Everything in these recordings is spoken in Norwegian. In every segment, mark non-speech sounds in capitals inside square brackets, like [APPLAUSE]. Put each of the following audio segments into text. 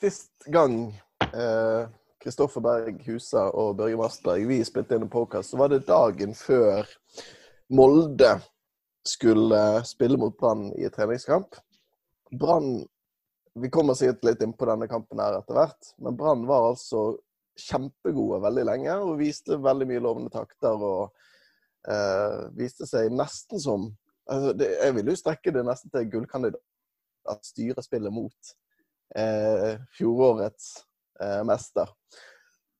Sist gang Kristoffer eh, Berg Husa og Børge Mastberg vi spilte inn en podkast, så var det dagen før Molde skulle spille mot Brann i treningskamp. Brann Vi kommer sikkert litt inn på denne kampen her etter hvert, men Brann var altså kjempegode veldig lenge og viste veldig mye lovende takter. og eh, viste seg nesten som altså det, Jeg vil jo strekke det nesten til gullkandidat at styret spiller mot eh, fjorårets eh, mester.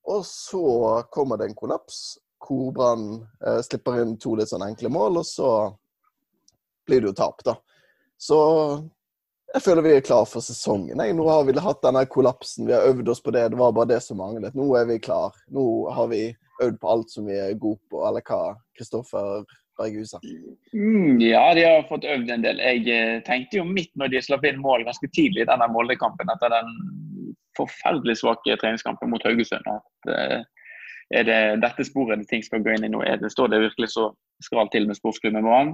Og så kommer det en kollaps hvor eh, slipper inn to litt sånn enkle mål, og så blir det jo tap, da. Så jeg føler vi er klar for sesongen. Nei, Nå har vi hatt denne kollapsen, vi har øvd oss på det. Det var bare det som manglet. Nå er vi klar. Nå har vi øvd på alt som vi er gode på, eller hva Kristoffer Berghuset? Mm, ja, de har fått øvd en del. Jeg eh, tenkte jo midt når de slapp inn mål ganske tidlig i denne Molde-kampen, etter den forferdelig svake treningskampen mot Haugesund, at uh, er det dette sporet ting skal gå inn i nå? Er det, står det virkelig så skralt til med sportsklubben Brann?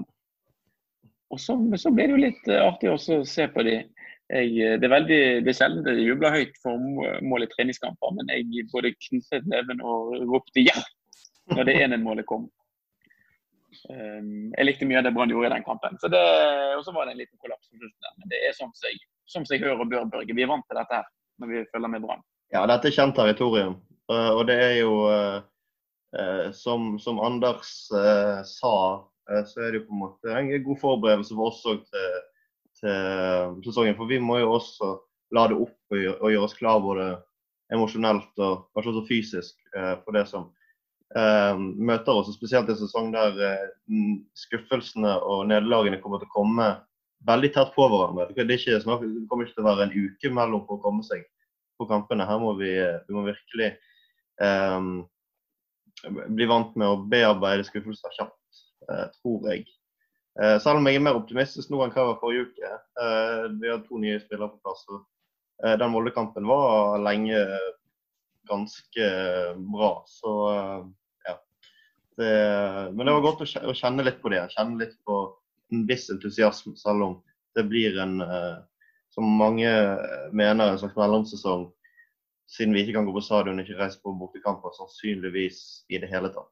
Og så, så blir det jo litt uh, artig å se på de. Jeg, det er veldig, det er sjelden jeg jubler høyt for mål i treningskamper, men jeg både knyttet neven og ropte ja når det 1-1-målet kom. Um, jeg likte mye av det Brann gjorde i den kampen. Så det, og så var det en liten kollaps på slutten. Men det er sånn som jeg hører og bør, Børge. Vi er vant til dette her når vi følger med Brann. Ja, dette er kjent territorium. Uh, og det er jo uh, uh, som, som, Anders sa, så er det jo på en måte en god forberedelse for oss òg til, til, sesongen. For vi må jo også lade opp og, gjøre oss klar både emosjonelt og kanskje også fysisk for det som eh, møter oss. Spesielt en sesong der eh, skuffelsene og nederlagene kommer til å komme veldig tett på hverandre. Det, ikke, det, kommer ikke til å være en uke mellom for å komme seg på kampene. Her må vi, vi må virkelig eh, bli vant med å bearbeide skuffelser kjapt, eh, tror jeg. Eh, selv om jeg er mer optimistisk nå enn hva jeg var forrige uke. Eh, vi har to nye spillere på plass. den Molde-kampen var lenge ganske bra. Så ja. Det, men det var godt å kjenne litt på det. Kjenne litt på en viss entusiasme, selv om det blir en, eh, som mange mener, en slags mellomsesong. Siden vi ikke kan gå på stadion ikke reise på bortekamper, sannsynligvis i det hele tatt.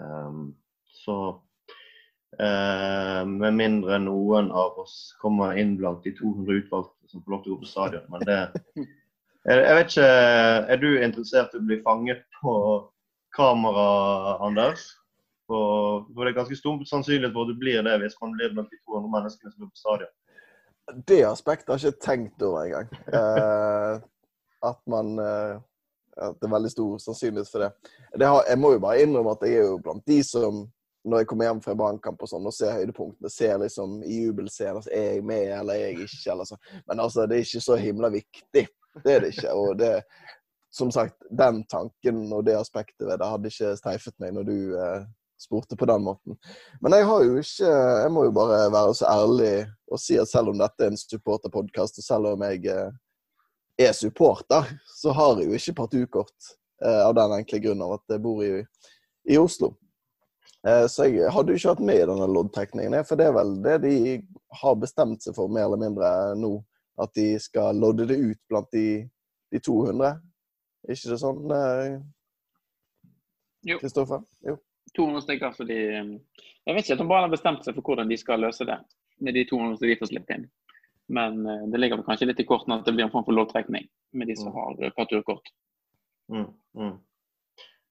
Um, så uh, med mindre noen av oss kommer inn blant de 200 utvalgte som får lov til å gå på stadion. Men det, [LAUGHS] Jeg vet ikke, Er du interessert i å bli fanget på kamera, Anders? For, det er ganske stor sannsynlighet for at du blir det hvis man blir blant de 200 menneskene som er på stadion. Det aspektet har jeg ikke tenkt over engang. Eh, at man eh, At det er veldig stor sannsynlighet for det. det har, jeg må jo bare innrømme at jeg er jo blant de som når jeg kommer hjem fra brannkamp og sånn, og ser høydepunktene, ser liksom i jubelscenen er jeg med eller er jeg ikke. Eller så. Men altså, det er ikke så himla viktig. Det er det ikke. Og det, som sagt, den tanken og det aspektet ved det hadde ikke streifet meg når du eh, spurte på den måten. Men jeg har jo ikke Jeg må jo bare være så ærlig og si at selv om dette er en supporterpodkast, og selv om jeg eh, er supporter, så har jeg jo ikke partukort eh, av den enkle grunn av at jeg bor i, i Oslo. Eh, så jeg hadde jo ikke hatt med i denne loddtrekningen, for det er vel det de har bestemt seg for, mer eller mindre nå at de skal lodde det ut blant de, de 200. Er ikke det sånn, Kristoffer? Jo. 200 stykker fordi Jeg vet ikke om Brann har bestemt seg for hvordan de skal løse det med de 200 som de får slippe inn. Men eh, det ligger kanskje litt i kortene at det blir en form for lovtrekning med de som mm. har parturkort. Mm, mm.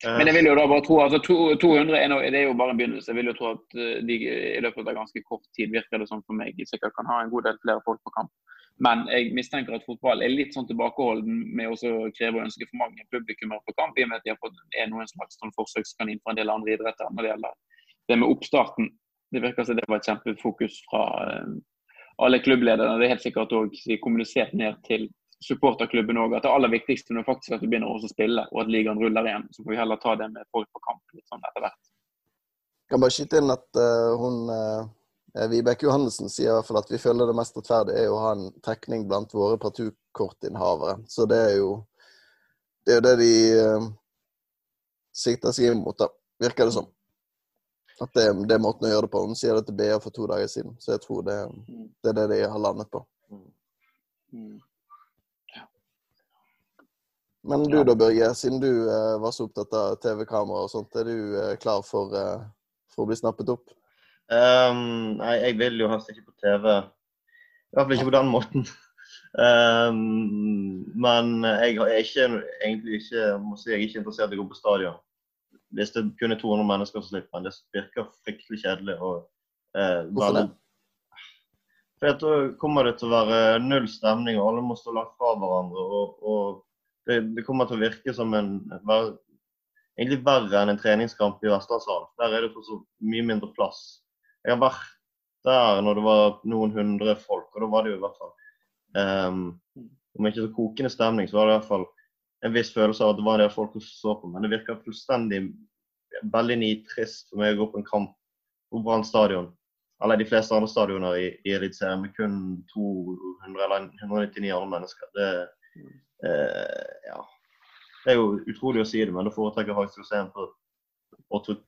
Men jeg vil jo da bare tro altså 200 er, noe, det er jo bare en begynnelse. Jeg vil jo tro at eh, de i løpet av ganske kort tid virker det sånn for meg sikkert kan ha en god del flere folk på kamp. Men jeg mistenker at fotball er litt sånn tilbakeholden med å kreve og ønske for mange publikummere på kamp, i og med at de har fått, er noen slags sånn forsøkskanin fra en del andre idretter når det gjelder det med oppstarten. Det virker som det var et kjempefokus fra uh, alle klubblederne. Det er helt sikkert òg kommunisert ned til supporterklubben òg at det aller viktigste er faktisk at du begynner å spille, og at ligaen ruller igjen. Så får vi heller ta det med folk på kamp litt sånn etter hvert. Jeg kan bare skyte inn at uh, hun uh Vibeke Johannessen sier i hvert fall at vi føler det mest rettferdige er å ha en trekning blant våre partukortinnehavere. Så det er jo det, er det de uh, sikter seg inn mot, da. Virker det som. At det, det, er måten å gjøre det på. Hun sier det til BA for to dager siden, så jeg tror det, det er det de har landet på. Mm. Men du da, Børge, siden du eh, var så opptatt av TV-kamera og sånt, er du eh, klar for, eh, for, å bli snappet opp? Um, nei, jeg vil jo helst ikke på TV. I hvert fall ikke på den måten. um, men jeg er ikke, egentlig ikke må si, jeg er ikke interessert i å gå på stadion. Hvis det kun er 200 mennesker som slipper, men det virker fryktelig kjedelig. Og, uh, Hvorfor det? For Da kommer det til å være null stemning, og alle må stå langt fra hverandre. og, og det, det, kommer til å virke som en var, egentlig verre enn en treningskamp i Vestlandshallen. Der er det så mye mindre plass. Jeg har vært der når det var noen hundre folk, og da var det jo i hvert fall um, Om ikke så kokende stemning, så var det i hvert fall en viss følelse av at det var en del folk som så på. Men det virker fullstendig veldig nitrist for meg å gå på en kamp på Brann stadion eller de fleste andre stadioner i, i Eliteserien med kun 200 eller 199 andre mennesker. Det, eh, ja. det er jo utrolig å si det, men da foretrekker jeg faktisk å se en på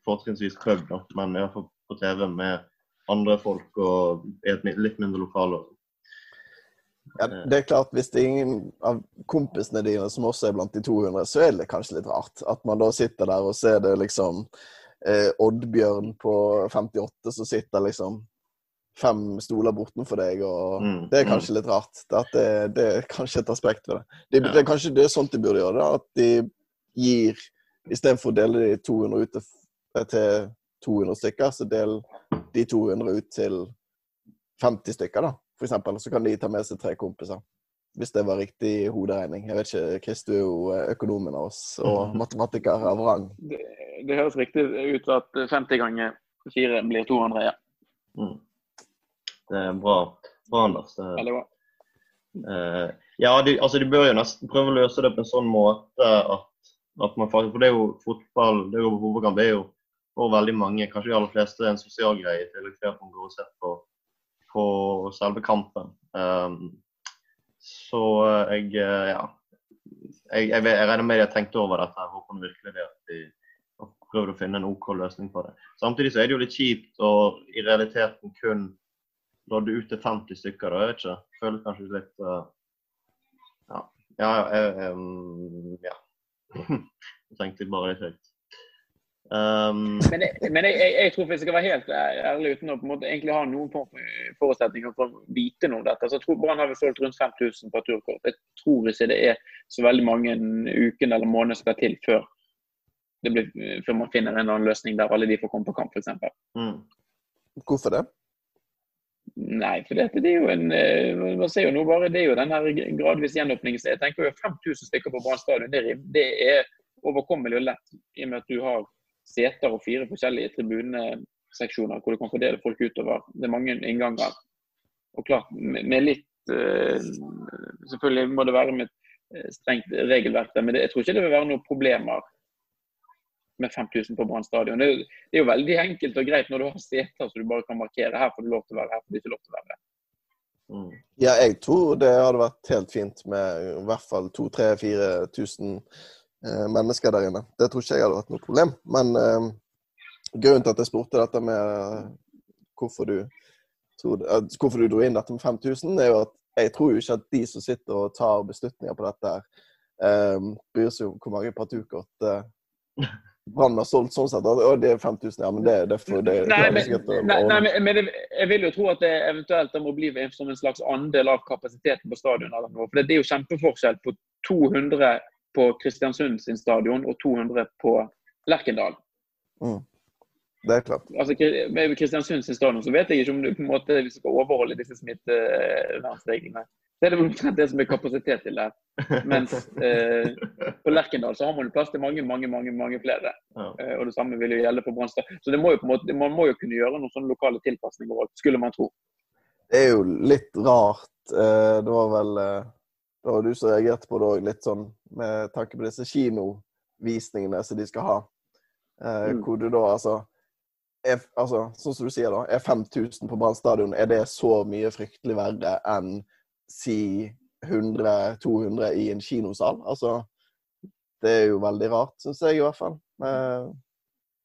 fortrinnsvis pub, da. men iallfall på TV med andre folk og i et litt mindre lokale. Ja, det er klart, Hvis det er ingen av kompisene dine som også er blant de 200, så er det kanskje litt rart. At man da sitter der og ser det liksom eh, Oddbjørn på 58 som sitter liksom fem stoler bortenfor deg, og mm, det er mm. kanskje litt rart. Det, det, er kanskje et aspekt ved det. Det, det er kanskje det er sånt de burde gjøre, da, at de gir Istedenfor å dele de 200 ut til 200 stykker, så del de 200 ut til 50 stykker, da, for eksempel. Så kan de ta med seg tre kompiser. Hvis det var riktig hoderegning. Jeg vet ikke, Chris, du er jo økonomen av oss og [LAUGHS] matematiker av rang. Det, det høres riktig ut at 50 ganger 4 blir 200, ja. Mm. Det er bra, bra Anders. Veldig bra. Uh, ja, de, altså de bør jo nesten prøve å løse det på en sånn måte at, at man faktisk For det er jo fotball, det er jo fotballkamp, det er jo for veldig mange, kanskje de aller fleste, en sosial greie. Til at man går og ser på, på selve kampen. Um, så jeg, eh, ja. Jeg, jeg, jeg regner med de har tenkt over dette. Jeg håper virkelig det at de prøvd å finne en OK løsning på det. Samtidig så er det jo litt kjipt å i realiteten kun nådde du ute 50 stykker. da, jeg vet ikke. Føler kanskje litt uh, Ja. Ja, jeg, um, ja. [LAUGHS] jeg tenkte bare litt høyt. Um, men, jeg, men jeg, jeg, jeg, tror hvis jeg skal være helt ærlig uten å på en måte egentlig ha noen form for forutsetninger for å vite noe om dette, så jeg tror Brann har solgt rundt 5000 på turkort. Jeg tror ikke det er så veldig mange ukene eller måneder skal til før blir, før man finner en annen løsning der alle de får komme på kamp, f.eks. Mm. Hvorfor det? Nei, for det, det er jo en eh, man ser jo nå bare, det er jo den her gradvis gjenåpningen. Jeg tenker jo 5000 stykker på Brann stadion, det, det, er overkommelig og lett. I og med at du har seter og fire forskjellige tribuneseksjoner hvor du kan fordele folk utover. Det er mange innganger. Og klart, med litt eh, Selvfølgelig må det være med et strengt regelverk der, men jeg tror ikke det vil være noen problemer med 5000 på Brann stadion. Det, det, er jo veldig enkelt og greit når du har seter så du bare kan markere her får du lov til å være, her får du ikke lov til å være. Mm. Ja, jeg tror det hadde vært helt fint med i hvert fall 2000-4000 eh, mennesker der inne. Det tror ikke jeg hadde vært noe problem. Men eh, grunnen til at jeg spurte dette med eh, hvorfor du, tror, uh, hvorfor du dro inn dette med 5000, er jo at jeg tror jo ikke at de som sitter og tar beslutninger på dette, her, eh, bryr seg om hvor mange partukort eh, [LAUGHS] Brann har solgt sånn sett. Og det er 5000, ja, men det, det, for, det Nei, men, nei, nei, men jeg vil jo tro at det eventuelt må bli som en slags andel av kapasiteten på stadion. eller noe. For Det er jo kjempeforskjell på 200 på Kristiansund sin stadion og 200 på Lerkendal. Mm. Det er klart. Altså, Med Kristiansund sin stadion så vet jeg ikke om du på en måte skal overholde disse smittevernreglene. Det er det omtrent det som er kapasitet til det. Mens eh, på Lerkendal så har man plass til mange mange, mange, mange flere. Ja. Eh, og Det samme vil jo gjelde på Brannstad. Så det må jo på en måte, man må jo kunne gjøre noen sånne lokale tilpasninger skulle man tro. Det er jo litt rart. Eh, det var vel eh, det var du som reagerte på det òg, litt sånn med tanke på disse kinovisningene som de skal ha. Eh, mm. Hvor du da altså er, altså, sånn som du sier da, er 5000 på Brann stadion, er det så mye fryktelig verre enn si 100-200 i en kinosal. Altså, det er jo veldig rart, syns jeg i hvert fall.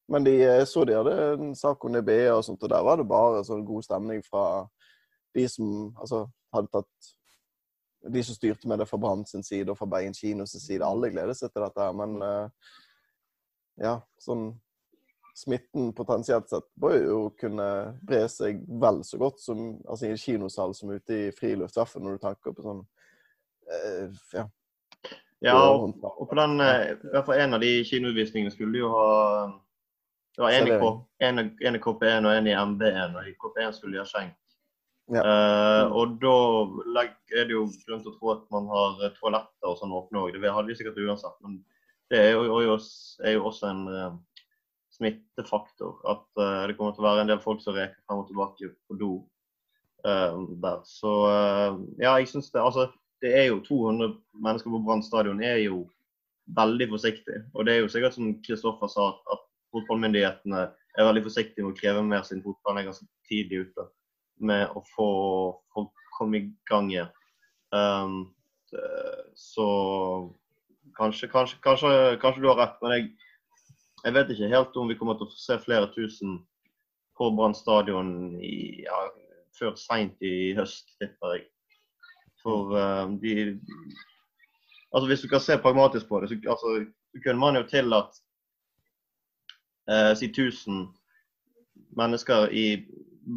Men de så de hadde en sak om DBE og sånt, og der var det bare sånn god stemning fra de som altså, hadde tatt de som styrte med det fra Brann sin side og fra Bergen kinos side, alle gleder seg til dette. her, Men eh, ja, sånn smitten potensielt sett bør jo kunne bre seg vel så godt som altså i en kinosal som ute i friluft, i hvert fall når du tenker på sånn eh, ja. Ja, og, og på den, eh, i hvert fall en av de kinoutvisningene skulle jo ha Det var en i, K, en, en i KP1 og en i MB1, og i KP1 skulle de ha skjenk. Ja. Uh, og da er det jo grunn til å tro at man har eh, toaletter og sånn åpne òg. Det hadde vi sikkert uansett. Men det er jo, er jo, også en smittefaktor. At uh, det kommer til å være en del folk som reker frem og tilbake på do uh, der. Så uh, ja, jeg syns det Altså, det er jo 200 mennesker på Brann stadion er jo veldig forsiktig. Og det er jo sikkert som Kristoffer sa, at, fotballmyndighetene er veldig forsiktige med å kreve mer siden fotballen er ganske tidlig ute med å få, folk komme i gang igjen. Um, så kanskje, kanskje, kanskje, kanskje du har rett, men jeg, jeg vet ikke helt om vi kommer til å se flere tusen på Brann stadion ja, før seint i høst, tipper jeg. For uh, de Altså Hvis du kan se pragmatisk på det, så, altså, kunne man jo tillatt uh, si 1000 mennesker i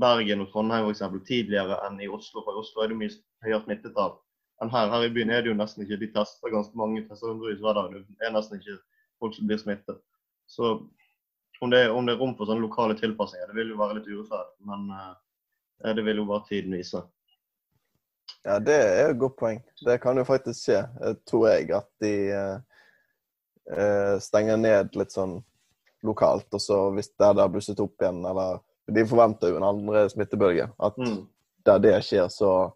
Bergen og Trondheim eksempel, tidligere enn i Oslo. For i Oslo er det mye høyere smittetall enn her. Her i byen er det jo nesten ikke De tester ganske mange tester hundrevis hver. Det er nesten ikke folk som blir smittet. Så om det, om det er rom for sånne lokale tilpasninger, det vil jo være litt urettferdig. Men eh, det vil jo bare tiden vise. Ja, det er et godt poeng. Det kan jo faktisk skje, eh, tror jeg, at de eh, eh, stenger ned litt sånn lokalt. Og så hvis det har blusset opp igjen, eller De forventer jo en andre smittebølge. At Mm. der det skjer, så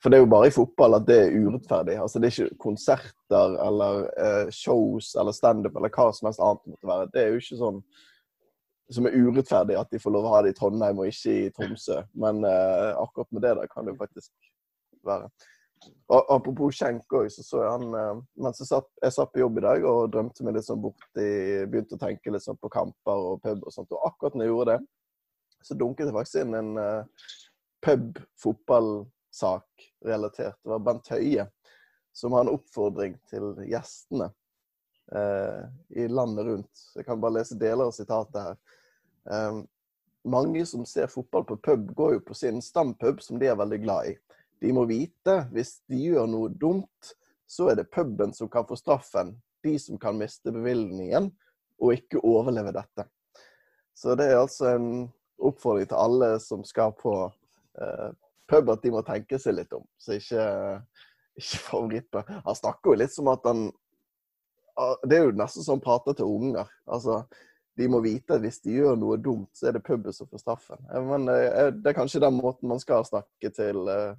For det er jo bare i fotball at det er urettferdig. Altså Det er ikke konserter eller eh, shows eller standup eller hva som helst annet måtte være. Det er jo ikke sånn som er urettferdig at de får lov å ha det i Trondheim og ikke i Tromsø. Men eh, akkurat med det der kan det jo faktisk være. Og apropos skjenk òg, så så jeg han eh, mens jeg satt, jeg satt på jobb i dag og drømte meg litt sånn borti Begynte å tenke litt sånn på kamper og pub og sånt. Og akkurat når jeg gjorde det, så dunket det faktisk inn en uh, pub-fotballsak relatert. Det var Bent Høie som har en oppfordring til gjestene eh, i landet rundt. Jeg kan bare lese deler av sitatet her. Eh, mange som ser fotball på pub, går jo på sin stampub, som de er veldig glad i. De må vite hvis de gjør noe dumt, så er det puben som kan få straffen. De som kan miste bevilgningen og ikke overleve dette. Så det er altså en oppfordring til alle som skal på eh, pub, at de må tenke seg litt om. Så ikke, ikke favorittpub. Han snakker jo litt som at han ah, Det er jo nesten som han prater til unger. Altså, de må vite at hvis de gjør noe dumt, så er det puben som får straffen. Eh, Men eh, det er kanskje den måten man skal snakke til eh,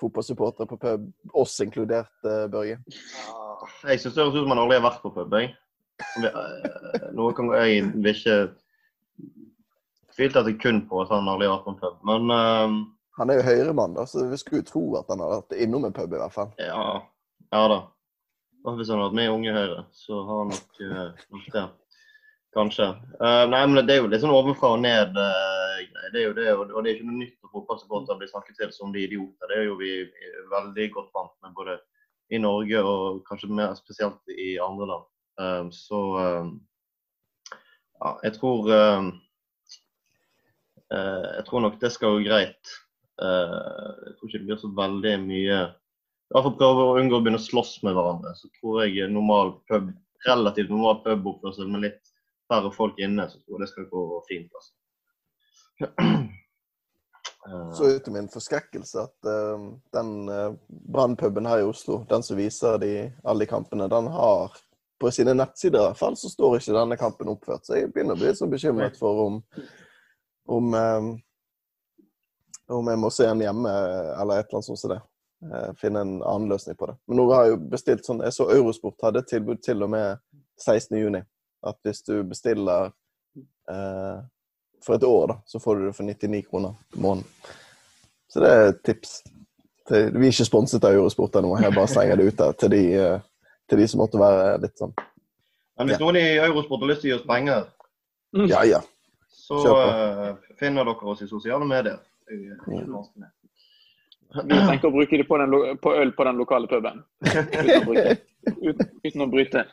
fotballsupportere på pub, oss inkludert, eh, Børge. Jeg syns det høres ut som man aldri har vært på pub. Jeg. Eh, Noe kan jeg vil ikke at jeg kun på at han aldri har vært på en pub. Men eh, Han er jo høyremann, da, så vi skulle jo tro at han hadde vært innom en pub, i hvert fall. ja, ja da. Hvis han hadde vært med i Unge Høyre, så har han nok, gjort det. Kanskje. Uh, nei, men Det er jo litt sånn ovenfra og ned. Uh, det er jo det, og det er ikke noe nytt at fotballsupportere blir snakket til som de idioter. Det er jo vi veldig godt vant med både i Norge og kanskje mer spesielt i andre land. Eh, så eh, ja, jeg tror eh, eh, Jeg tror nok det skal gå greit. Eh, jeg tror ikke det blir så veldig mye I hvert fall prøve å unngå å begynne å slåss med hverandre. Så tror jeg normal pub, relativt normal puboppførsel med litt færre folk inne, så tror jeg det skal gå fint. altså. Eh, Så ut til min forskrekkelse at uh, den uh, brannpuben her i Oslo, den som viser de, alle de kampene, den har på sine nettsider i hvert fall, så står ikke denne kampen oppført. Så jeg begynner å bli sånn bekymret for om om, eh, om jeg må se den hjemme, eller et eller annet sånt som det. Eh, finne en annen løsning på det. Men nå har jeg jo bestilt sånn Jeg så Eurosport hadde et tilbud til og med 16.6. At hvis du bestiller eh, for et år, da, så får du det for 99 kroner i måneden. Så det er et tips. Vi er ikke sponset av Eurosport ennå, jeg bare slenger det ut der til de, eh, til de som måtte være litt sånn Men hvis noen i Eurosport har lyst til å gi oss penger, Ja, ja. så eh, finner dere oss i sosiale medier. Vanskelig. Vi tenker å bruke det på, den, på øl på den lokale puben. Uten å bryte, uten, uten å bryte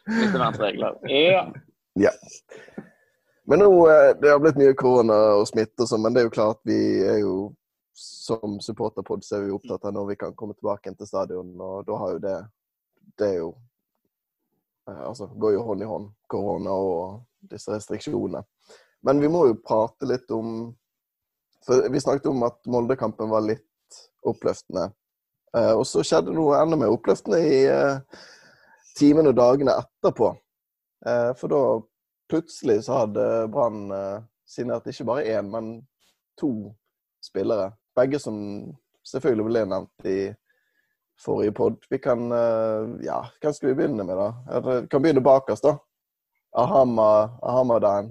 smittevernregler. Ja. Men nå, eh, Det har blitt mye korona og smitte, og sånn, men det er jo klart vi er jo som supporterpod så er vi opptatt av når vi kan komme tilbake til stadion. og Da har jo det Det er jo eh, Altså går jo hånd i hånd, korona og disse restriksjonene. Men vi må jo prate litt om For vi snakket om at Molde-kampen var litt oppløftende. Eh, og så skjedde noe enda mer oppløftende i eh, timene og dagene etterpå. Eh, for da plutselig så hadde Brann signert ikke bare én, men to spillere. Begge som selvfølgelig ble nevnt i forrige pod. Vi kan Ja, hva skal vi begynne med, da? Vi kan begynne bakerst, da. Ahama, Ahamadan.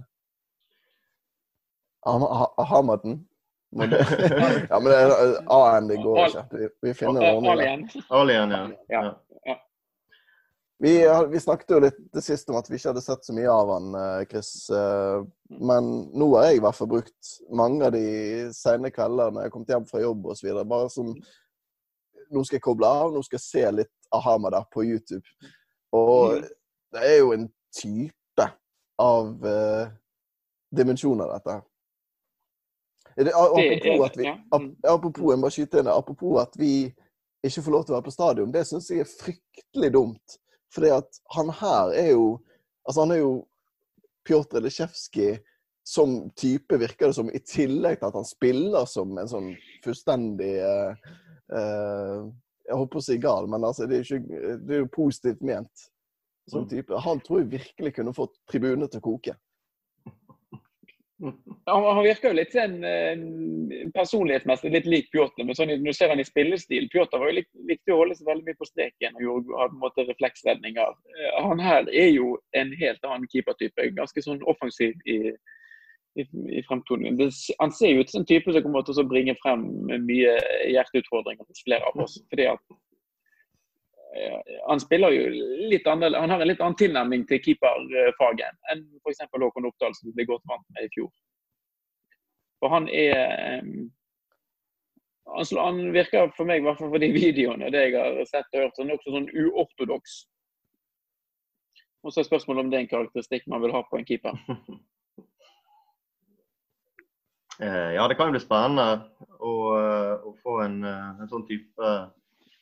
Ah- Ahamaden. [LAUGHS] Ja, men det er A-en det går ikke. Vi, vi finner en ordning. Alien. Alien, ja. Ja. Vi, vi snakket jo litt det siste om at vi ikke hadde sett så mye av han, eh, Chris. Eh, Men nå har jeg i hvert fall brukt mange av de sene kvelder når jeg har kommet hjem fra jobb osv. Bare som Nå skal jeg koble av, nå skal jeg se litt Ahama der på YouTube. Og det er jo en type av uh, dimensjoner, dette her. Det, apropos at vi Apropos, jeg må skyte inn apropos at vi ikke får lov til å være på stadion, det syns jeg er fryktelig dumt. Fordi at han her er jo Altså, han er jo Pjotr Lesjevskij som type, virker det som, i tillegg til at han spiller som en sånn fullstendig eh, eh, Jeg holdt på å si gal, men altså, det er ikke, det er jo positivt ment. Som type. Han tror jeg virkelig kunne fått tribunene til å koke. Han, han virker jo litt sånn eh, personlighetsmessig litt lik Pjotr. Men sånn, når du ser han i spillestil Pjotr var jo lik- likte å holde seg veldig mye på streken og gjorde på en måte refleksredninger. Eh, Han her er jo en helt annen keepertype. Ganske sånn offensiv i, i, i fremtoningen. Han ser jo ut som en type som kommer til å bringe frem mye hjerteutfordringer hos flere av oss. fordi at han spiller jo litt annerledes, han har en litt annen tilnærming til keeperfaget enn f.eks. Håkon Oppdal, som ble godt vant med i fjor. For han er eh, han, virker for meg, i hvert fall for de [LAUGHS] videoene det jeg har sett og hørt, som nokså sånn uortodoks. Og så er spørsmålet om det er en karakteristikk man vil ha på en keeper. [LAUGHS] Eh, Ja, det kan jo bli spennende å, eh, å få en, eh, en sånn type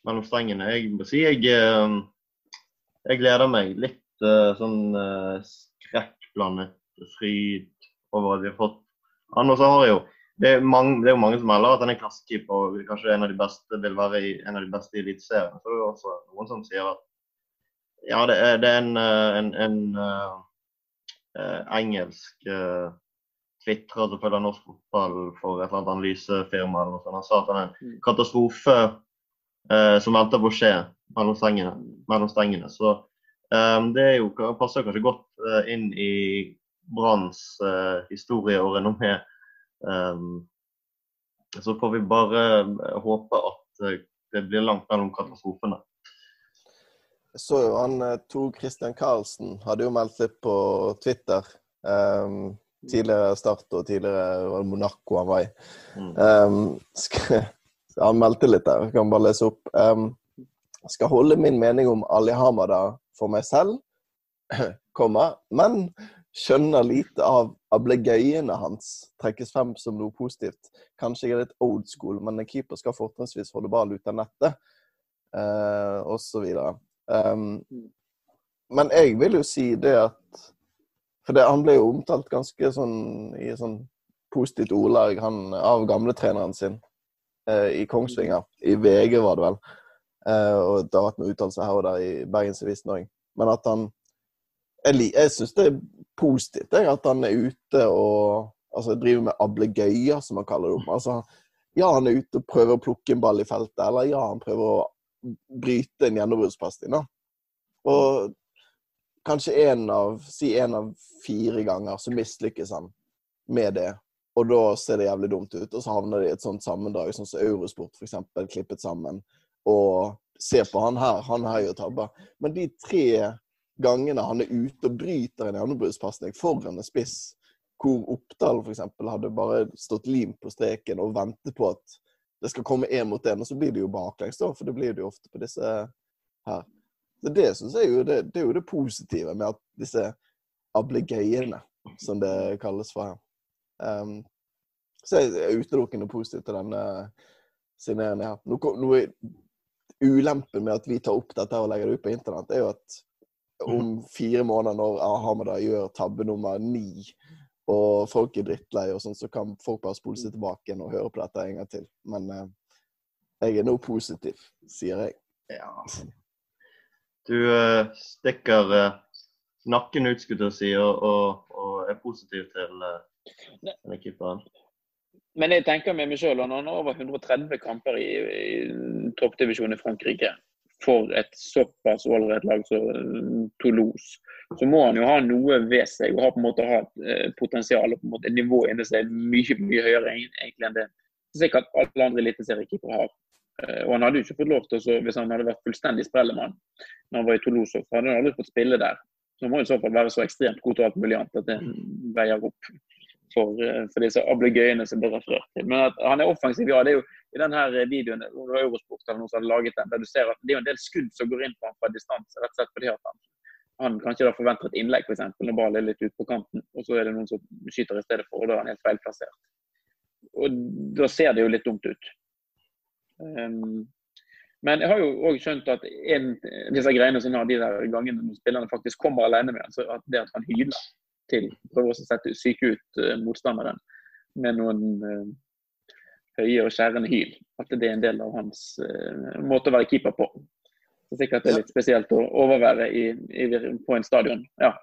mellom strengene. Jeg må si jeg, eh, jeg gleder meg litt eh, sånn eh, skrekkblandet fryd over at vi har fått han. Og så har jeg jo det er, mange, det er jo mange som melder at han er klassekeeper og kanskje en av de beste vil være i, en av de beste i Eliteserien. Så det er jo også noen som sier at ja, det er, det er en, en, en, en engelsk uh, tvitrer som følger norsk fotball for et eller annet analysefirma. eller noe sånt. Han sa at han er en Mm. katastrofe eh, som venter på å skje mellom strengene. Mellom stengene. Så eh, det jo, passer kanskje godt eh, inn i Branns eh, historie og renommé. Så får vi bare håpe at det blir langt mellom katastrofene. Jeg så jo han Tor Christian Karlsen hadde jo meldt litt på Twitter. Um, tidligere Start og tidligere Monaco han var i. Mm. Um, skal, han meldte litt der, jeg kan bare lese opp. Um, skal holde min mening om Ali Hamada for meg selv, [CLEARS THROAT] komma, men skjønner lite av ablegøyene hans trekkes frem som noe positivt. Kanskje jeg er litt old school, men en keeper skal fortrinnsvis holde ballen ut av nettet, uh, osv. Um, men jeg vil jo si det at For det, han ble jo omtalt ganske sånn i sånn positivt ordlag han, av gamletreneren sin i Kongsvinger. I VG, var det vel. Eh, og det har vært noen uttalelser her og der i Bergensavisen òg. Men at han Jeg, jeg syns det er positivt jeg, at han er ute og altså, driver med ablegøyer, som han kaller det. Altså, ja, han er ute og prøver å plukke en ball i feltet, eller ja, han prøver å bryte en gjennombruddspasning. Og kanskje én av, si av fire ganger så mislykkes han med det. Og da ser det jævlig dumt ut. Og så havner de i et sånt sammendrag, sånn som Eurosport f.eks. klippet sammen. Og se på han her, han her gjør tabber. Men de tre gangene han er ute og bryter en gjennombruddspasning foran en spiss, hvor Oppdal f.eks. hadde bare stått lim på streken og ventet på at det skal komme én mot én, og så blir det jo baklengs, da. For det blir det jo ofte på disse her. Så det syns jeg jo det, det, er jo det positive med at disse ablegøyene, som det kalles for her. Um, så jeg er utelukkende positiv til denne signeringen her. Noe, noe ulempen med at vi tar opp dette og legger det ut på internett, er jo at om fire måneder, når Ahamada gjør tabbe nummer ni, og folk er drittlei, og sånn, så kan folk bare spole seg tilbake og høre på dette en gang til. Men eh, jeg er nå positiv, sier jeg. Ja. Du uh, stikker uh, nakken ut, skulle jeg si, og, og, og, er positiv til denne keeperen. Men jeg tenker med meg sjøl, han har over 130 kamper i, i toppdivisjonen i Frankrike for et såpass ålreit lag som Toulouse, så må han jo ha noe ved seg og ha på en måte ha et eh, potensial og på en måte nivå inni seg mye mye høyere egentlig enn det sikkert alle andre eliteseriekeepere har. Eh, og han hadde jo ikke fått lov til å, Hvis han hadde vært fullstendig sprellemann når han var i Toulouse, så hadde han aldri fått spille der. Så han må i så fall være så ekstremt god til alt mulig annet at det veier opp for, eh, for disse ablegøyene som blir referert til. Men at han er offensiv, ja. det er jo i denne videoen Eurosport eller noen som hadde laget den, der du ser at det er en del skudd som går inn på ham fra distanse. rett og slett fordi at han han kanskje da forventer et innlegg, f.eks. Når ballen er litt ute på kanten, og så er det noen som skyter i stedet for, og da er han helt feilplassert. Og Da ser det jo litt dumt ut. Um, men jeg har jo òg skjønt at en, disse greiene som har de der gangene når spillerne faktisk kommer alene med så at det at han hyler til, prøver å sette syke ut uh, motstanderen med noen uh, høye og skjærende hyl, at det er en del av hans uh, måte å være keeper på. Så sikkert det er litt spesielt å overvære i, i, på en stadion. Ja.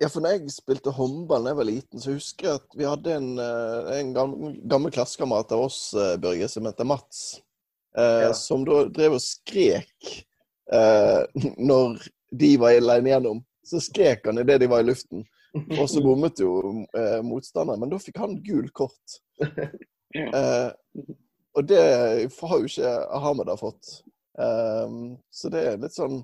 Ja, for når jeg spilte håndball da jeg var liten, så husker jeg at vi hadde en, en gammel, gammel klassekamerat av oss, Børge, som heter Mats. Eh, ja. Som da drev og skrek eh, [LAUGHS] når de var alene gjennom. Så skrek han idet de var i luften. Og så bommet jo eh, motstanderen. Men da fikk han gult kort. [LAUGHS] Eh, og det har jo ikke Ahmed fått. Eh, så det er litt sånn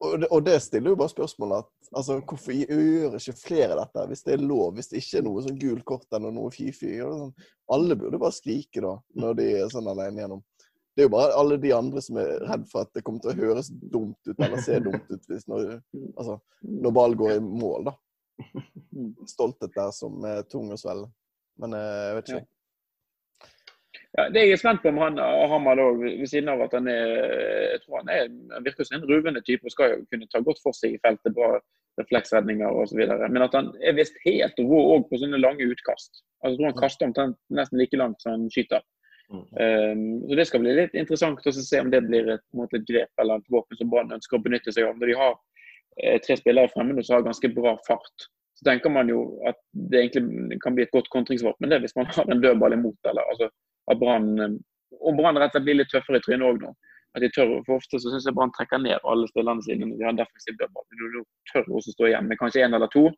og det, og det, stiller jo bare spørsmålet at altså, hvorfor gjør ikke flere dette, hvis det er lov? Hvis det ikke er noe sånn gult kort eller noe fy-fy. Sånn. Alle burde bare skrike da, når de er sånn alene gjennom. Det er jo bare alle de andre som er redd for at det kommer til å høres dumt ut eller se dumt ut hvis når, altså, når ball går i mål, da. Stolthet der som er tung å svelge. Men eh, jeg vet ikke. Ja, det jeg er spent på om han Hamad òg, ved siden av at han er jeg tror han, er, han virker som en ruvende type og skal jo kunne ta godt for seg i feltet. Bra refleksredninger osv. Men at han er visst helt rå òg på sånne lange utkast. Altså, jeg tror han kaster omtrent nesten like langt som han skyter. Um, så Det skal bli litt interessant å se om det blir et, måte, et grep eller et våpen som Brann ønsker å benytte seg av. Når de har eh, tre spillere fremme som har ganske bra fart, så tenker man jo at det egentlig kan bli et godt kontringsvåpen. Hvis man har en dødball imot. eller altså at Brann eh, og Brann rett og slett blir litt tøffere i trynet òg nå. At de tør, for Ofte så syns jeg Brann trekker ned alle spillerne sine når de har defensiv dødball. Du tør også stå igjen med kanskje én eller to.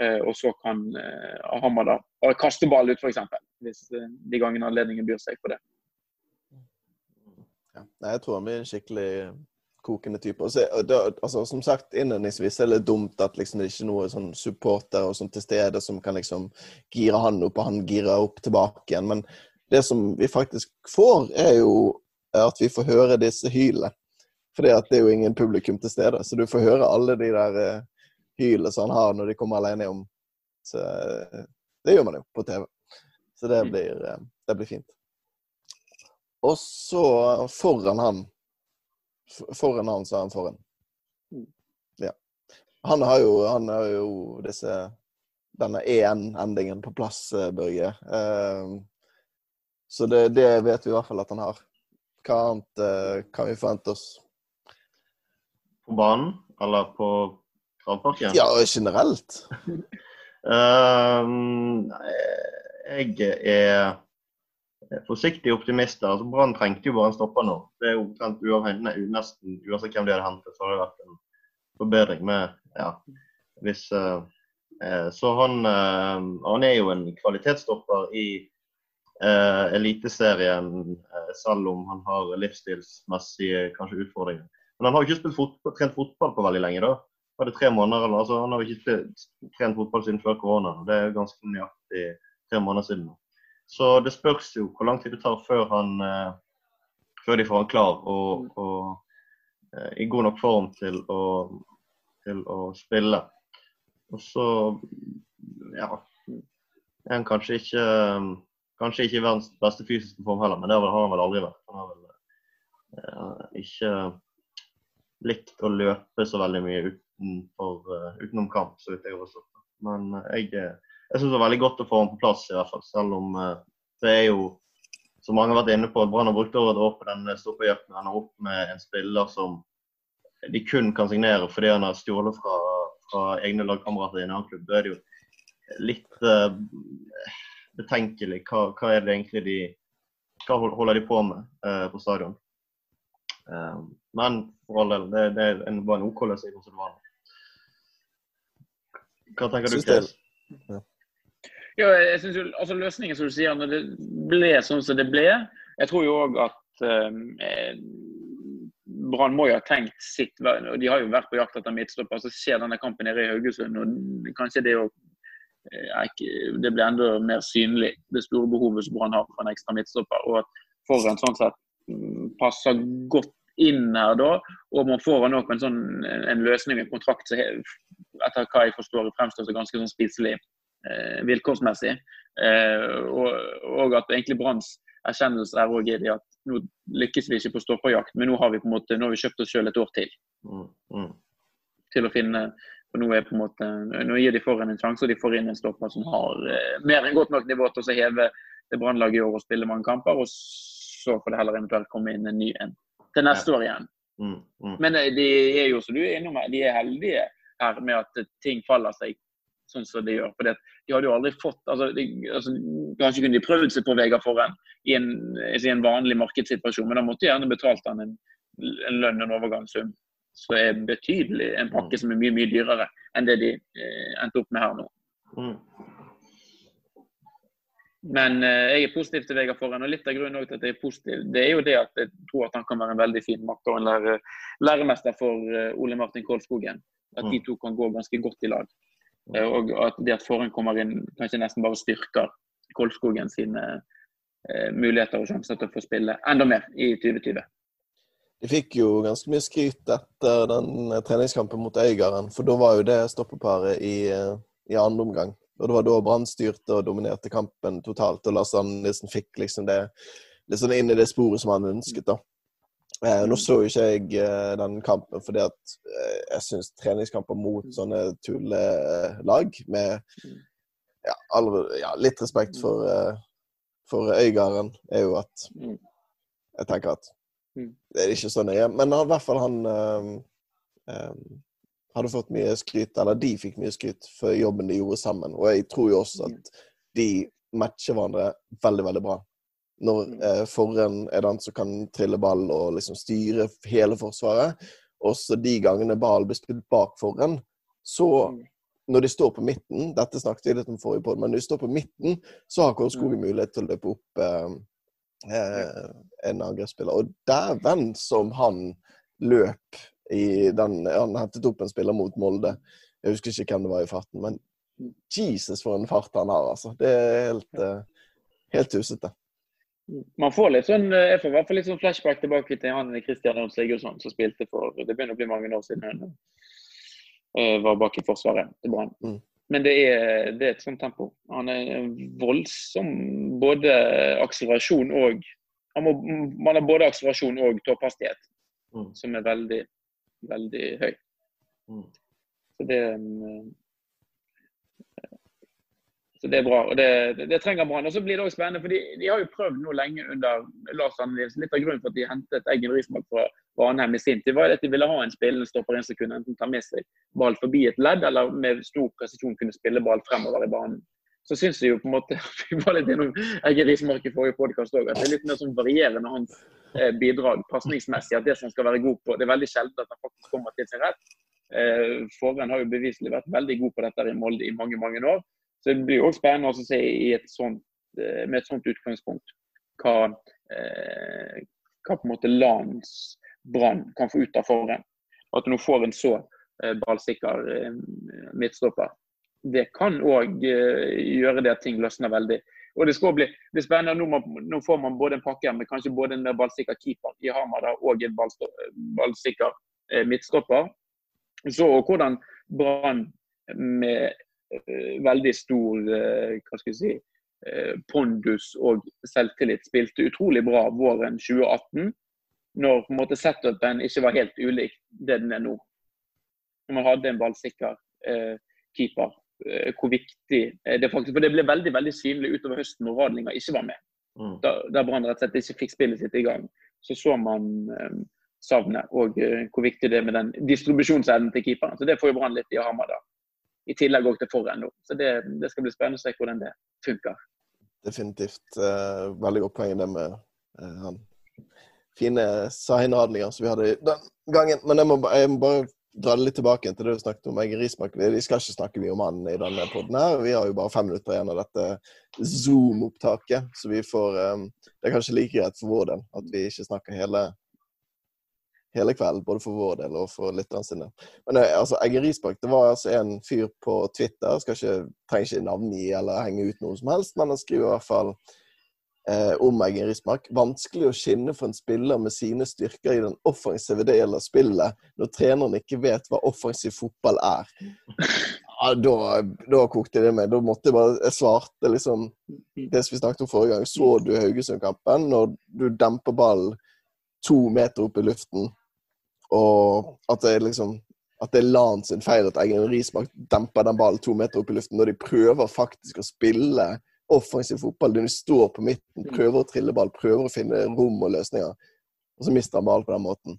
Eh, og så kan eh, bare kaste ball ut, f.eks. Hvis eh, de gangene anledningen byr seg på det. Ja, jeg tror han blir en skikkelig kokende type. Og så, da, altså, som sagt innledningsvis er det dumt at liksom, det ikke er noen sånn supporter og sånn til stede som kan liksom gire han opp, og han girer opp tilbake igjen. Men det som vi faktisk får, er jo at vi får høre disse hylene. For det er jo ingen publikum til stede. Så du får høre alle de der uh, hylene som han har når de kommer alene om. Så det gjør man jo på TV. Så det mm. blir, uh, det blir fint. Og så foran han Foran han, så er han foran. Mm. Ja. Han har jo, han har jo disse denne EN-endingen på plass, Børge. Uh, så det, det, vet vi i hvert fall at han har. Hva annet uh, kan vi forvente oss? På banen, eller på Gravparken? Ja, generelt. [LAUGHS] um, jeg er forsiktig optimist. altså Brann trengte jo bare en stopper nå. Det er omtrent uavhengig, nesten uansett hvem de hadde hentet, så hadde det vært en forbedring med ja, hvis uh, Så han, uh, han er jo en kvalitetsstopper i uh, Eliteserien, eh, selv om han har livsstilsmessige kanskje utfordringer. Men han har jo ikke spilt fotball, trent fotball på veldig lenge. da. Var det tre måneder, altså, Han har jo ikke trent fotball siden før korona. Det er jo ganske nøyaktig tre måneder siden. Så det spørs jo hvor lang tid det tar før, han, eh, før de får han klar og, og eh, i god nok form til å, til å spille. Og så ja, er han kanskje ikke Kanskje ikke verdens beste fysiske form heller, men det har han vel aldri vært. Han har vel eh, ikke likt å løpe så veldig mye utenfor, uh, utenom kamp, så vidt jeg har forstått. Men jeg, jeg syns det er veldig godt å få ham på plass, i hvert fall. Selv om uh, det er jo, som mange har vært inne på, at Brann har brukt over et år på den stopperjakten. Han har opp med en spiller som de kun kan signere fordi han har stjålet fra, fra egne lagkamerater i en annen klubb. Da er det jo litt betenkelig. Hva, hva, er det egentlig de Hva holder de på med på stadion? Men for all del, det, det er en, bare en OK løsning som det var. Hva tenker du, Chris? Ja. Ja, jeg synes jo, altså Løsningen som du sier, når det ble sånn som det ble Jeg tror jo òg at eh, Brann må jo ha tenkt sitt og De har jo vært på jakt etter midtstopper. Så skjer denne kampen nede i Haugesund, og kanskje det, jo, eh, det blir enda mer synlig, det store behovet som Brann har for en ekstra midtstopper. Og at Forren sånn sett mm, passer godt inn her da, og man får han nok en, sånn, en løsning, en kontrakt som etter hva jeg forstår fremstår som ganske sånn spiselig vilkårsmessig. Eh, og, og, at egentlig Branns erkjennelse er også det at nå lykkes vi ikke på stopperjakt, men nå har vi på en måte, nå har vi kjøpt oss selv et år til. Mm, mm. Til å finne for nå, er på en måte, nå gir de foran en sjanse, og de får inn en stopper som har eh, mer enn godt nok nivå til å heve det Brannlaget i år og spille mange kamper. og så får det heller eventuelt komme inn en ny en til neste år igjen. Mm, mm. Men eh, de er jo, som du er innom, de er heldige her med at ting faller seg sånn som de gjør. For de hadde jo aldri fått altså, de, altså, Kanskje kunne de prøvd seg på Vegard Forhen i en, i en vanlig markedssituasjon, men da måtte de gjerne betalt han en, en lønn og en overgangssum som er betydelig, en pakke mm. som er mye mye dyrere enn det de eh, endte opp med her nå. Mm. Men eh, jeg er positiv til Vegard Forhen. Og litt av grunnen til at jeg er positiv, det er jo det at jeg tror at han kan være en veldig fin makker og en lære, læremester for uh, Ole Martin Kolskogen. At de mm. to kan gå ganske godt i lag. Uh, og at det at Forhen kommer inn, kanskje nesten bare styrker Kolskogen sine eh, muligheter og sjanser til å få spille enda mer i 2020. De fikk jo ganske mye skryt etter den treningskampen mot Øygarden, for da var jo det stoppeparet i, i andre omgang. Og det var da Brann styrte og dominerte kampen totalt, og Lars Andersen fikk liksom det sånn inn i det sporet som han ønsket. da. Eh, nå så jo ikke jeg eh, den kampen fordi at eh, jeg syns treningskamper mot sånne tullelag med ja, alle, ja, litt respekt for, eh, for Øygarden er jo at jeg tenker at det er ikke så nøye. Men i hvert fall han hadde fått mye skryt, eller de fikk mye skryt for jobben de gjorde sammen. Og jeg tror jo også at de matcher hverandre veldig, veldig bra. Når mm. eh, Forren er den som kan trille ball og liksom styre hele forsvaret. Også de gangene ballen blir spilt bak Forren, så mm. når de står på midten Dette snakket vi litt om forrige podd, men når de står på midten, så har Kåre mm. mulighet til å løpe opp eh, eh, en angrepsspiller. Og dæven som han løp i den Han hentet opp en spiller mot Molde. Jeg husker ikke hvem det var i farten, men Jesus for en fart han har, altså. Det er helt, uh, helt tusete. Man får litt sånn, jeg får i hvert fall litt sånn flashback tilbake til han Kristian Ørn Sigurdsson som spilte for Det begynner å bli mange år siden han uh, var bak i forsvaret til Brann. Mm. Men det er, det er, et sånt tempo. Han er voldsom både akselerasjon og må, Man har både akselerasjon og topphastighet, mm. som er veldig veldig høy. Mm. Så det eh, så det er bra. og Det, det, trenger Brann. Og så blir det også spennende, for de, de, har jo prøvd nå lenge under Lars Andelis. Litt av grunnen for at de hentet Eggen Rismark fra Ranheim i sin tid, var at de ville ha en spillende stopper inn som kunne enten ta med seg ball forbi et ledd, eller med stor presisjon kunne spille ball fremover i banen. Så syns jeg jo på en måte Vi var litt innom Eggen Rismark i forrige podkast òg, at det er litt mer sånn varierende hans Eh, bidrag pasningsmessig, at det som skal være god på Det er veldig sjelden at han faktisk kommer til sin rett. Eh, har jo beviselig vært veldig god på dette i Molde i mange mange år. Så det blir også spennende å se et sånt, eh, med et sånt utgangspunkt hva, hva på en måte lands Brann kan få ut av Forren. At du nå får en så ballsikker midtstopper. Det kan òg gjøre det at ting løsner veldig. Og det skal bli, det spennende. Nå, må, nå, får man både en pakke med kanskje både en ballsikker keeper i Hamada og en ballsikker eh, midtstopper. Så hvordan Brann med veldig stor uh, hva skal jeg si, uh, pondus og selvtillit spilte utrolig bra våren 2018, når på en måte setupen ikke var helt ulik det den er nå. Når man hadde en ballsikker keeper. hvor viktig det faktisk For det ble veldig veldig synlig utover høsten når Radlinger ikke var med. Mm. Da, da Brann rett og slett ikke fikk spillet sitt i gang. Så så man savnet, og hvor viktig det er med den distribusjonsevnen til keeperen. Så Det får jo Brann litt i Hamar, da. I tillegg òg til forhen. Så det, det, skal bli spennende å se hvordan det funker. Definitivt. Uh, veldig godt poeng det med uh, han fine signradlinger som vi hadde den gangen. Men jeg må, jeg må, bare dra det litt tilbake til det du snakket om Eggen Rismark. Vi skal ikke snakke mye om han i denne poden her. Vi har jo bare fem minutter igjen av dette Zoom-opptaket, så vi får um, Det er kanskje like greit for vår del at vi ikke snakker hele hele kvelden, både for vår del og for lytterne sine. Men eh, altså, Eggen Risbakk det var altså en fyr på Twitter, skal ikke, trenger ikke navngi eller henge ut noe som helst, men han skriver i hvert fall eh, om Eggen Risbakk. Vanskelig å skinne for en spiller med sine styrker i den offensive delen av spillet, når treneren ikke vet hva offensiv fotball er. Ja, da, da kokte det meg. Da måtte jeg bare Jeg svarte liksom det som vi snakket om forrige gang. Så du Haugesund-kampen, når du demper ballen to meter opp i luften og at det er liksom at det er Lan sin feil at Eggen Rismark demper den ballen to meter opp i luften, når de prøver faktisk å spille offensiv fotball. De står på midten, prøver å trille ball, prøver å finne rom og løsninger. Og så mister han ballen på den måten.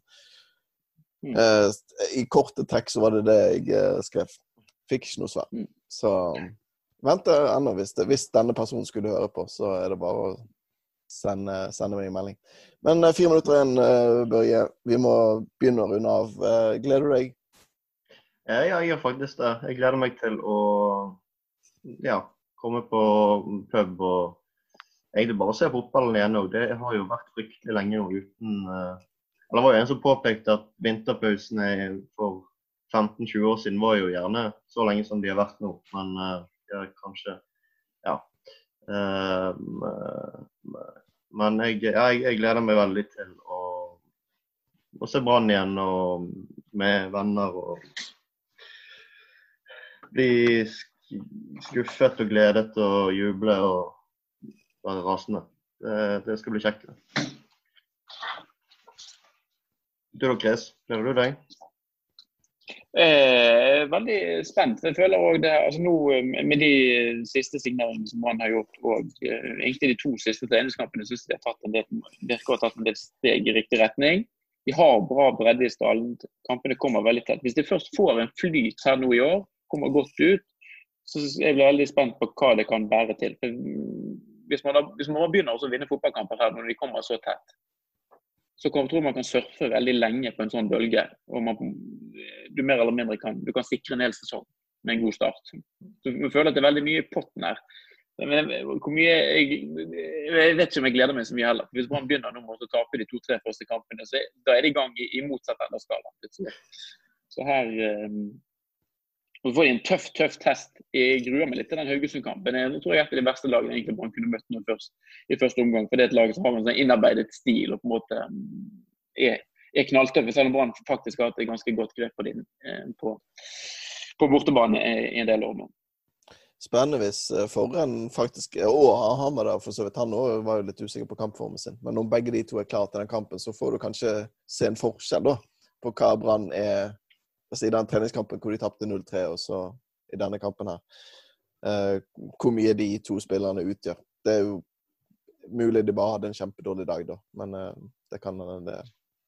Mm. Uh, I korte trekk så var det det jeg uh, skrev. Fikk ikke noe svar. Mm. Så venter ennå. Hvis, hvis denne personen skulle høre på, så er det bare å sende, sende meg en melding. Men uh, fire minutter igjen, uh, Børje. Vi må begynne å runde av. Uh, gleder du deg? Ja, jeg gjør faktisk det. Jeg gleder meg til å ja, komme på pub og egentlig bare se fotballen igjen òg. Det har jo vært fryktelig lenge nå uten Eller det var jo en som påpekte at vinterpausene for 15-20 år siden var jo gjerne så lenge som de har vært nå. Men uh, kanskje Ja. Uh, men jeg, jeg, jeg, gleder meg veldig til å, å se Brann igjen og med venner. og Bli skuffet og gledet og juble og være rasende. Det, det skal bli kjekt. Du da, Chris? Gleder du deg? Eh, veldig spent. Jeg føler også det, altså nå eh, Med de siste signalene som Brann har gjort, og eh, egentlig de to siste treningskampene, syns jeg de virker å ha tatt en del steg i riktig retning. De har bra bredde i stallen. Kampene kommer veldig tett. Hvis de først får en flyt her nå i år, kommer godt ut, så jeg blir veldig spent på hva det kan bære til. For hvis man, da, hvis man begynner å vinne fotballkamper her når de kommer så tett, så kan, tror man kan surfe veldig lenge på en sånn bølge. og man, Du mer eller mindre kan, du kan sikre en hel sesong med en god start. Så man føler at det er veldig mye i potten her. Men hvor mye, jeg, jeg, vet ikke om jeg gleder meg så mye heller. Hvis Brann begynner nå med å tape de to-tre første kampene, så da er det i gang i, i motsatt ende av skalaen. Så her um, så får de en tøff tøff test. Jeg gruer meg litt til den Haugesund-kampen. Jeg tror jeg et av de verste lagene egentlig Brann kunne møtt nå først, i første omgang. For det er et lag som har en sånn innarbeidet stil og på en måte mm, er, er knalltøffe. Selv om Brann faktisk har hatt et ganske godt grep på dem eh, på, på bortebane i en del år nå. Spennende hvis eh, Forren faktisk Og Hamar for så vidt. Han òg var jo litt usikker på kampformen sin. Men om begge de to er klare til den kampen, så får du kanskje se en forskjell da, på hva Brann er altså i den treningskampen hvor de tapte 0-3, og så i denne kampen her. Uh, hvor mye de to spillerne utgjør. Det er jo mulig de bare hadde en kjempedårlig dag, da. Men uh, det kan det,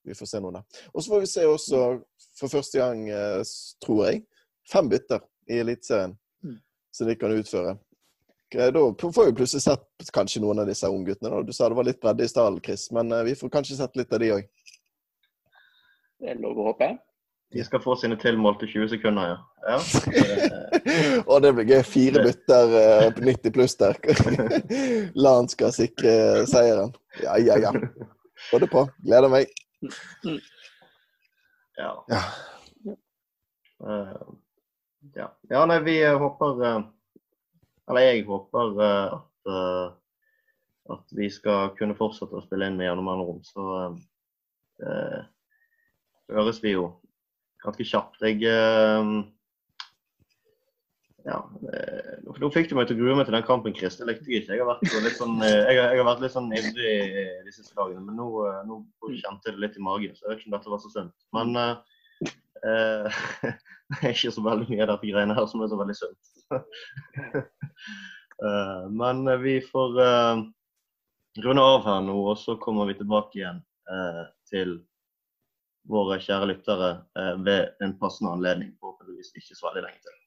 Vi får se noe der. Og så får vi se også, for første gang, uh, tror jeg, fem bytter i Eliteserien mm. som de kan utføre. Da får vi plutselig sett kanskje noen av disse ungguttene. Du sa det var litt bredde i stallen, Chris, men eh, vi får kanskje sett litt av de òg. Det er lov å håpe. De skal få sine tilmålte 20 sekunder, ja. ja. [LAUGHS] og det blir gøy. Fire bytter uh, på 90 pluss der. [LAUGHS] Lan skal sikre seieren. Ja, ja, ja. Få det på. Gleder meg. Ja. Ja. Uh, ja. ja. nei, vi håper uh, Eller jeg håper at at vi skal kunne fortsette å spille inn med gjennom andre rom. Så eh, høres vi jo ganske kjapt. Jeg eh, ja, eh, Nå fikk du meg til å grue meg til den kampen, Chris. Det likte jeg ikke. Jeg har vært litt sånn, eh, jeg har, jeg har vært litt sånn ivrig de siste dagene, men nå, eh, nå kjente jeg det litt i magen. Så jeg vet ikke om dette var så sunt. Men eh, [LAUGHS] det er ikke så veldig mye av dette greiene her som er så veldig sunt. uh, [LAUGHS] men vi får uh, runde av her nå, og så kommer vi tilbake igjen til våre kjære lyttere eh, ved en passende anledning. Forhåpentligvis ikke så veldig lenge til.